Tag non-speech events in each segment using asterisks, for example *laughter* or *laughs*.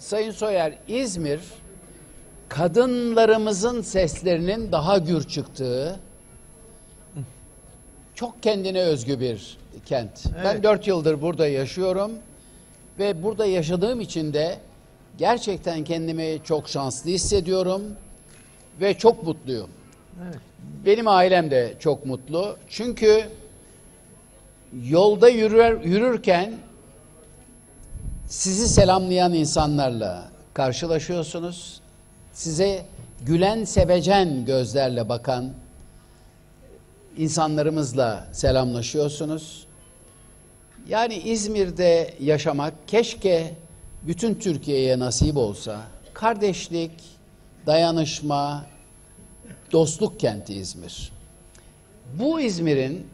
Sayın Soyer, İzmir kadınlarımızın seslerinin daha gür çıktığı çok kendine özgü bir kent. Ben Evet. dört yıldır burada yaşıyorum ve burada yaşadığım için de gerçekten kendimi çok şanslı hissediyorum ve çok mutluyum. Evet. Benim ailem de çok mutlu. Çünkü yolda yürür, yürürken sizi selamlayan insanlarla karşılaşıyorsunuz. Size gülen sevecen gözlerle bakan insanlarımızla selamlaşıyorsunuz. Yani İzmir'de yaşamak keşke bütün Türkiye'ye nasip olsa. Kardeşlik, dayanışma, dostluk kenti İzmir. Bu İzmir'in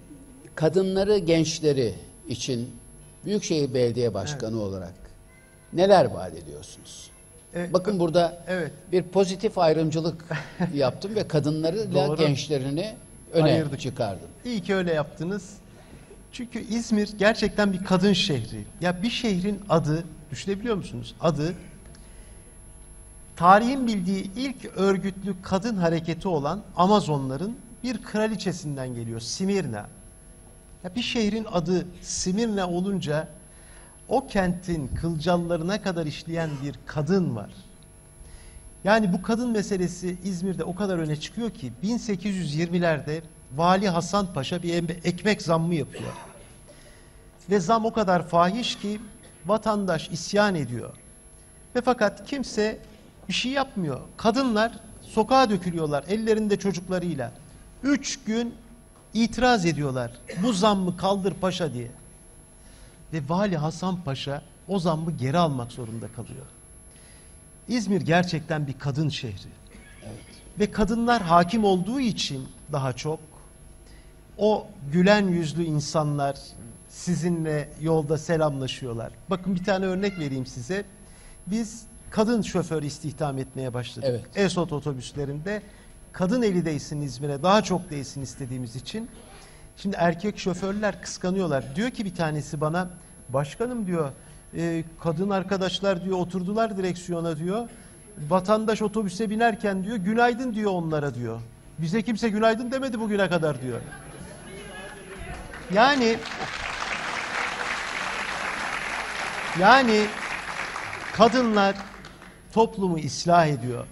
kadınları, gençleri için Büyükşehir Belediye Başkanı olarak neler vaat ediyorsunuz? Evet, Bakın burada evet. bir pozitif ayrımcılık *laughs* yaptım ve kadınlarıyla Doğru. gençlerini öne Ayırdık. çıkardım. İyi ki öyle yaptınız. Çünkü İzmir gerçekten bir kadın şehri. Ya bir şehrin adı, düşünebiliyor musunuz? Adı tarihin bildiği ilk örgütlü kadın hareketi olan Amazonların bir kraliçesinden geliyor. Simirna. Ya bir şehrin adı Simirna olunca o kentin kılcallarına kadar işleyen bir kadın var. Yani bu kadın meselesi İzmir'de o kadar öne çıkıyor ki 1820'lerde Vali Hasan Paşa bir ekmek zammı yapıyor. Ve zam o kadar fahiş ki vatandaş isyan ediyor. Ve fakat kimse bir şey yapmıyor. Kadınlar sokağa dökülüyorlar ellerinde çocuklarıyla. Üç gün itiraz ediyorlar. Bu zammı kaldır paşa diye. Ve Vali Hasan Paşa o zammı geri almak zorunda kalıyor. İzmir gerçekten bir kadın şehri. Ve kadınlar hakim olduğu için daha çok o gülen yüzlü insanlar sizinle yolda selamlaşıyorlar. Bakın bir tane örnek vereyim size. Biz kadın şoför istihdam etmeye başladık. Evet. Esot otobüslerinde kadın eli değsin İzmir'e daha çok değsin istediğimiz için. Şimdi erkek şoförler kıskanıyorlar. Diyor ki bir tanesi bana başkanım diyor e, kadın arkadaşlar diyor oturdular direksiyona diyor. Vatandaş otobüse binerken diyor günaydın diyor onlara diyor. Bize kimse günaydın demedi bugüne kadar diyor. Yani yani kadınlar toplumu ıslah ediyor,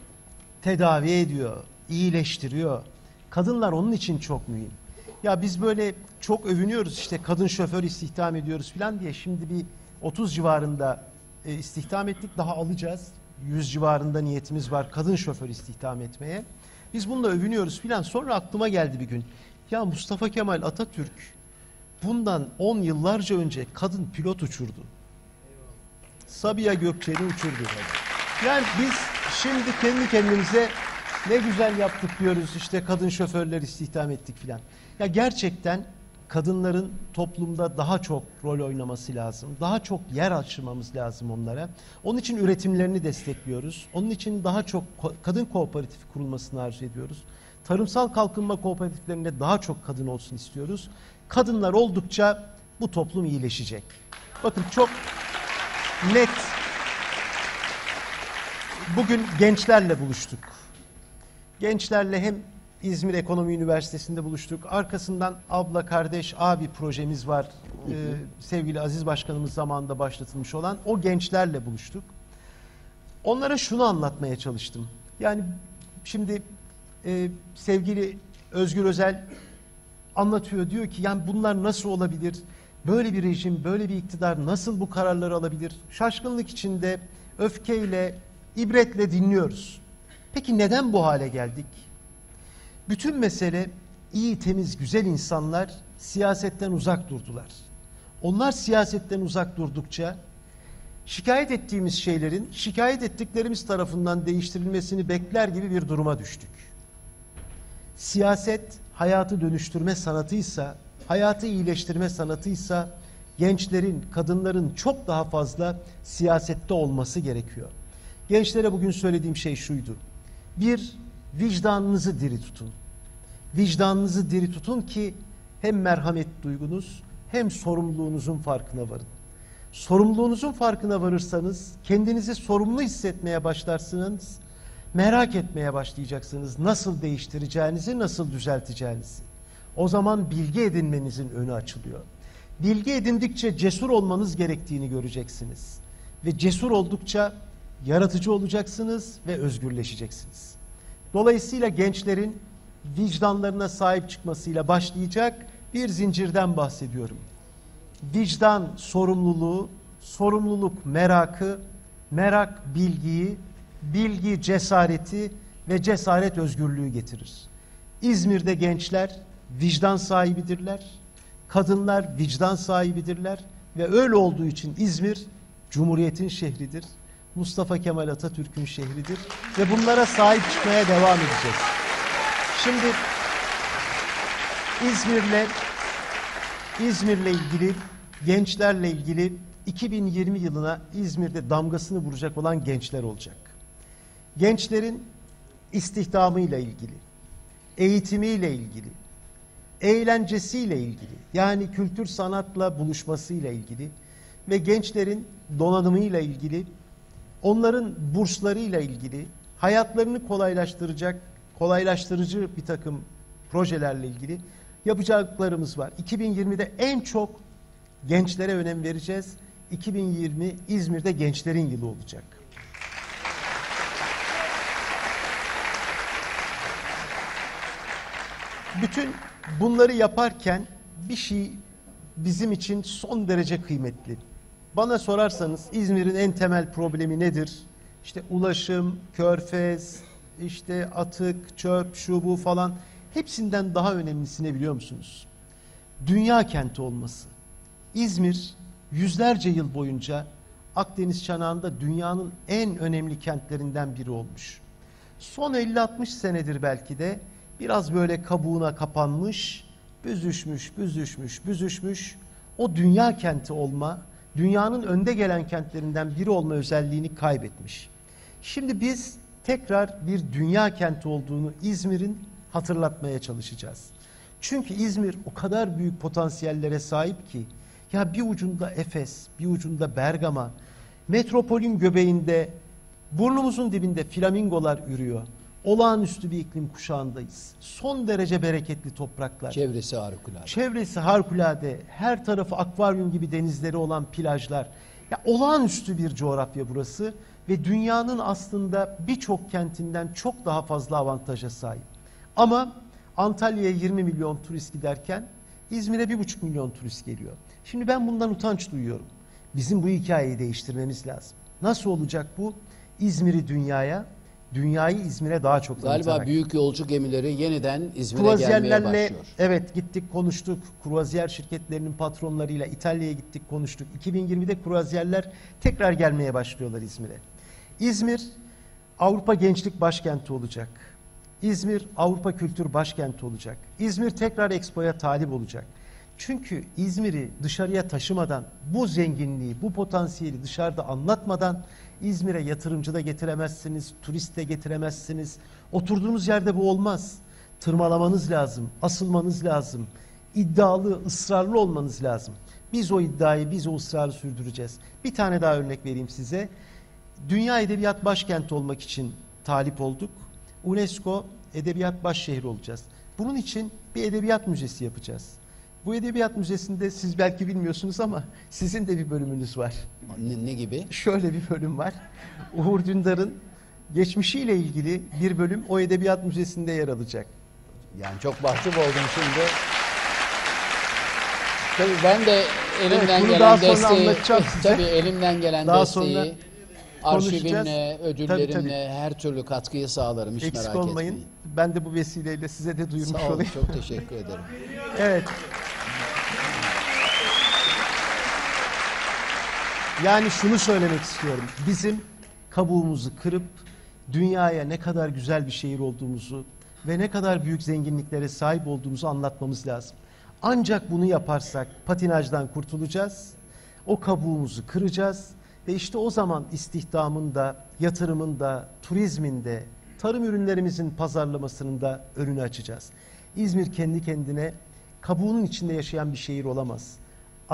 tedavi ediyor, iyileştiriyor. Kadınlar onun için çok mühim. Ya biz böyle çok övünüyoruz işte kadın şoför istihdam ediyoruz falan diye. Şimdi bir 30 civarında e, istihdam ettik daha alacağız. 100 civarında niyetimiz var kadın şoför istihdam etmeye. Biz bununla övünüyoruz falan. Sonra aklıma geldi bir gün. Ya Mustafa Kemal Atatürk bundan 10 yıllarca önce kadın pilot uçurdu. Sabiha Gökçen'i uçurdu. Yani biz şimdi kendi kendimize ne güzel yaptık diyoruz işte kadın şoförler istihdam ettik filan. Ya gerçekten kadınların toplumda daha çok rol oynaması lazım. Daha çok yer açmamız lazım onlara. Onun için üretimlerini destekliyoruz. Onun için daha çok kadın kooperatifi kurulmasını arzu ediyoruz. Tarımsal kalkınma kooperatiflerinde daha çok kadın olsun istiyoruz. Kadınlar oldukça bu toplum iyileşecek. Bakın çok net bugün gençlerle buluştuk. Gençlerle hem İzmir Ekonomi Üniversitesi'nde buluştuk. Arkasından abla kardeş abi projemiz var. Ee, sevgili Aziz Başkanımız zamanında başlatılmış olan o gençlerle buluştuk. Onlara şunu anlatmaya çalıştım. Yani şimdi e, sevgili Özgür Özel anlatıyor diyor ki yani bunlar nasıl olabilir? Böyle bir rejim, böyle bir iktidar nasıl bu kararları alabilir? Şaşkınlık içinde öfkeyle, ibretle dinliyoruz. Peki neden bu hale geldik? Bütün mesele iyi, temiz, güzel insanlar siyasetten uzak durdular. Onlar siyasetten uzak durdukça şikayet ettiğimiz şeylerin şikayet ettiklerimiz tarafından değiştirilmesini bekler gibi bir duruma düştük. Siyaset hayatı dönüştürme sanatıysa, hayatı iyileştirme sanatıysa gençlerin, kadınların çok daha fazla siyasette olması gerekiyor. Gençlere bugün söylediğim şey şuydu. Bir, vicdanınızı diri tutun. Vicdanınızı diri tutun ki hem merhamet duygunuz hem sorumluluğunuzun farkına varın. Sorumluluğunuzun farkına varırsanız, kendinizi sorumlu hissetmeye başlarsınız, merak etmeye başlayacaksınız nasıl değiştireceğinizi, nasıl düzelteceğinizi. O zaman bilgi edinmenizin önü açılıyor. Bilgi edindikçe cesur olmanız gerektiğini göreceksiniz. Ve cesur oldukça yaratıcı olacaksınız ve özgürleşeceksiniz. Dolayısıyla gençlerin vicdanlarına sahip çıkmasıyla başlayacak bir zincirden bahsediyorum. Vicdan sorumluluğu, sorumluluk merakı, merak bilgiyi, bilgi cesareti ve cesaret özgürlüğü getirir. İzmir'de gençler vicdan sahibidirler. Kadınlar vicdan sahibidirler ve öyle olduğu için İzmir Cumhuriyet'in şehridir. Mustafa Kemal Atatürk'ün şehridir ve bunlara sahip çıkmaya devam edeceğiz. Şimdi İzmir'le İzmir'le ilgili gençlerle ilgili 2020 yılına İzmir'de damgasını vuracak olan gençler olacak. Gençlerin istihdamıyla ilgili, eğitimiyle ilgili, eğlencesiyle ilgili, yani kültür sanatla buluşmasıyla ilgili ve gençlerin donanımıyla ilgili, onların burslarıyla ilgili, hayatlarını kolaylaştıracak, kolaylaştırıcı bir takım projelerle ilgili yapacaklarımız var. 2020'de en çok gençlere önem vereceğiz. 2020 İzmir'de gençlerin yılı olacak. Bütün bunları yaparken bir şey bizim için son derece kıymetli. Bana sorarsanız İzmir'in en temel problemi nedir? İşte ulaşım, körfez, işte atık, çöp, şu bu falan hepsinden daha önemlisini biliyor musunuz? Dünya kenti olması. İzmir yüzlerce yıl boyunca Akdeniz çanağında dünyanın en önemli kentlerinden biri olmuş. Son 50-60 senedir belki de biraz böyle kabuğuna kapanmış, büzüşmüş, büzüşmüş, büzüşmüş. O dünya kenti olma, dünyanın önde gelen kentlerinden biri olma özelliğini kaybetmiş. Şimdi biz tekrar bir dünya kenti olduğunu İzmir'in hatırlatmaya çalışacağız. Çünkü İzmir o kadar büyük potansiyellere sahip ki ya bir ucunda Efes, bir ucunda Bergama, metropolün göbeğinde burnumuzun dibinde flamingolar ürüyor. Olağanüstü bir iklim kuşağındayız. Son derece bereketli topraklar. Çevresi harikulade. Çevresi harikulade. Her tarafı akvaryum gibi denizleri olan plajlar. Ya olağanüstü bir coğrafya burası ve dünyanın aslında birçok kentinden çok daha fazla avantaja sahip. Ama Antalya'ya 20 milyon turist giderken İzmir'e 1,5 milyon turist geliyor. Şimdi ben bundan utanç duyuyorum. Bizim bu hikayeyi değiştirmemiz lazım. Nasıl olacak bu? İzmir'i dünyaya, dünyayı İzmir'e daha çok Galiba tanıtarak. büyük yolcu gemileri yeniden İzmir'e gelmeye başlıyor. evet gittik konuştuk. Kruvaziyer şirketlerinin patronlarıyla İtalya'ya gittik konuştuk. 2020'de kruvaziyerler tekrar gelmeye başlıyorlar İzmir'e. İzmir Avrupa Gençlik Başkenti olacak. İzmir Avrupa Kültür Başkenti olacak. İzmir tekrar Expo'ya talip olacak. Çünkü İzmir'i dışarıya taşımadan, bu zenginliği, bu potansiyeli dışarıda anlatmadan İzmir'e yatırımcı da getiremezsiniz, turist de getiremezsiniz. Oturduğunuz yerde bu olmaz. Tırmalamanız lazım, asılmanız lazım. İddialı, ısrarlı olmanız lazım. Biz o iddiayı, biz o ısrarı sürdüreceğiz. Bir tane daha örnek vereyim size. Dünya Edebiyat Başkenti olmak için talip olduk. UNESCO Edebiyat Başşehri olacağız. Bunun için bir edebiyat müzesi yapacağız. Bu edebiyat müzesinde siz belki bilmiyorsunuz ama sizin de bir bölümünüz var. Ne, ne gibi? Şöyle bir bölüm var. Uğur Dündar'ın geçmişiyle ilgili bir bölüm o edebiyat müzesinde yer alacak. Yani çok mahcup oldum şimdi. Tabii ben de elimden bunu gelen desteği, *laughs* tabii elimden gelen Daha desteği, sonra arşivimle, ödüllerimle Tabii, tabii. her türlü katkıyı sağlarım. Hiç Eksik merak olmayın. etmeyin. Ben de bu vesileyle size de duyurmuş Sağ olun, olayım. çok teşekkür ederim. Evet. Yani şunu söylemek istiyorum. Bizim kabuğumuzu kırıp dünyaya ne kadar güzel bir şehir olduğumuzu ve ne kadar büyük zenginliklere sahip olduğumuzu anlatmamız lazım. Ancak bunu yaparsak patinajdan kurtulacağız. O kabuğumuzu kıracağız ve işte o zaman istihdamın da, yatırımın da, turizmin de, tarım ürünlerimizin pazarlamasının da önünü açacağız. İzmir kendi kendine kabuğunun içinde yaşayan bir şehir olamaz.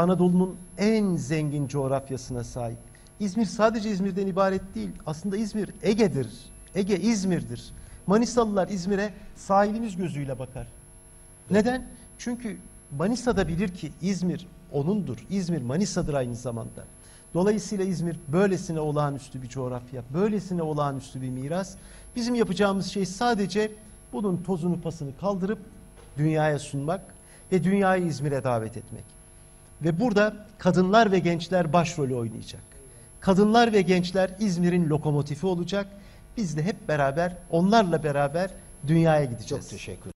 Anadolu'nun en zengin coğrafyasına sahip. İzmir sadece İzmir'den ibaret değil. Aslında İzmir Ege'dir. Ege İzmir'dir. Manisalılar İzmir'e sahilimiz gözüyle bakar. Neden? Çünkü Manisa da bilir ki İzmir onundur. İzmir Manisa'dır aynı zamanda. Dolayısıyla İzmir böylesine olağanüstü bir coğrafya, böylesine olağanüstü bir miras. Bizim yapacağımız şey sadece bunun tozunu pasını kaldırıp dünyaya sunmak ve dünyayı İzmir'e davet etmek. Ve burada kadınlar ve gençler başrolü oynayacak. Kadınlar ve gençler İzmir'in lokomotifi olacak. Biz de hep beraber onlarla beraber dünyaya gideceğiz. Çok teşekkür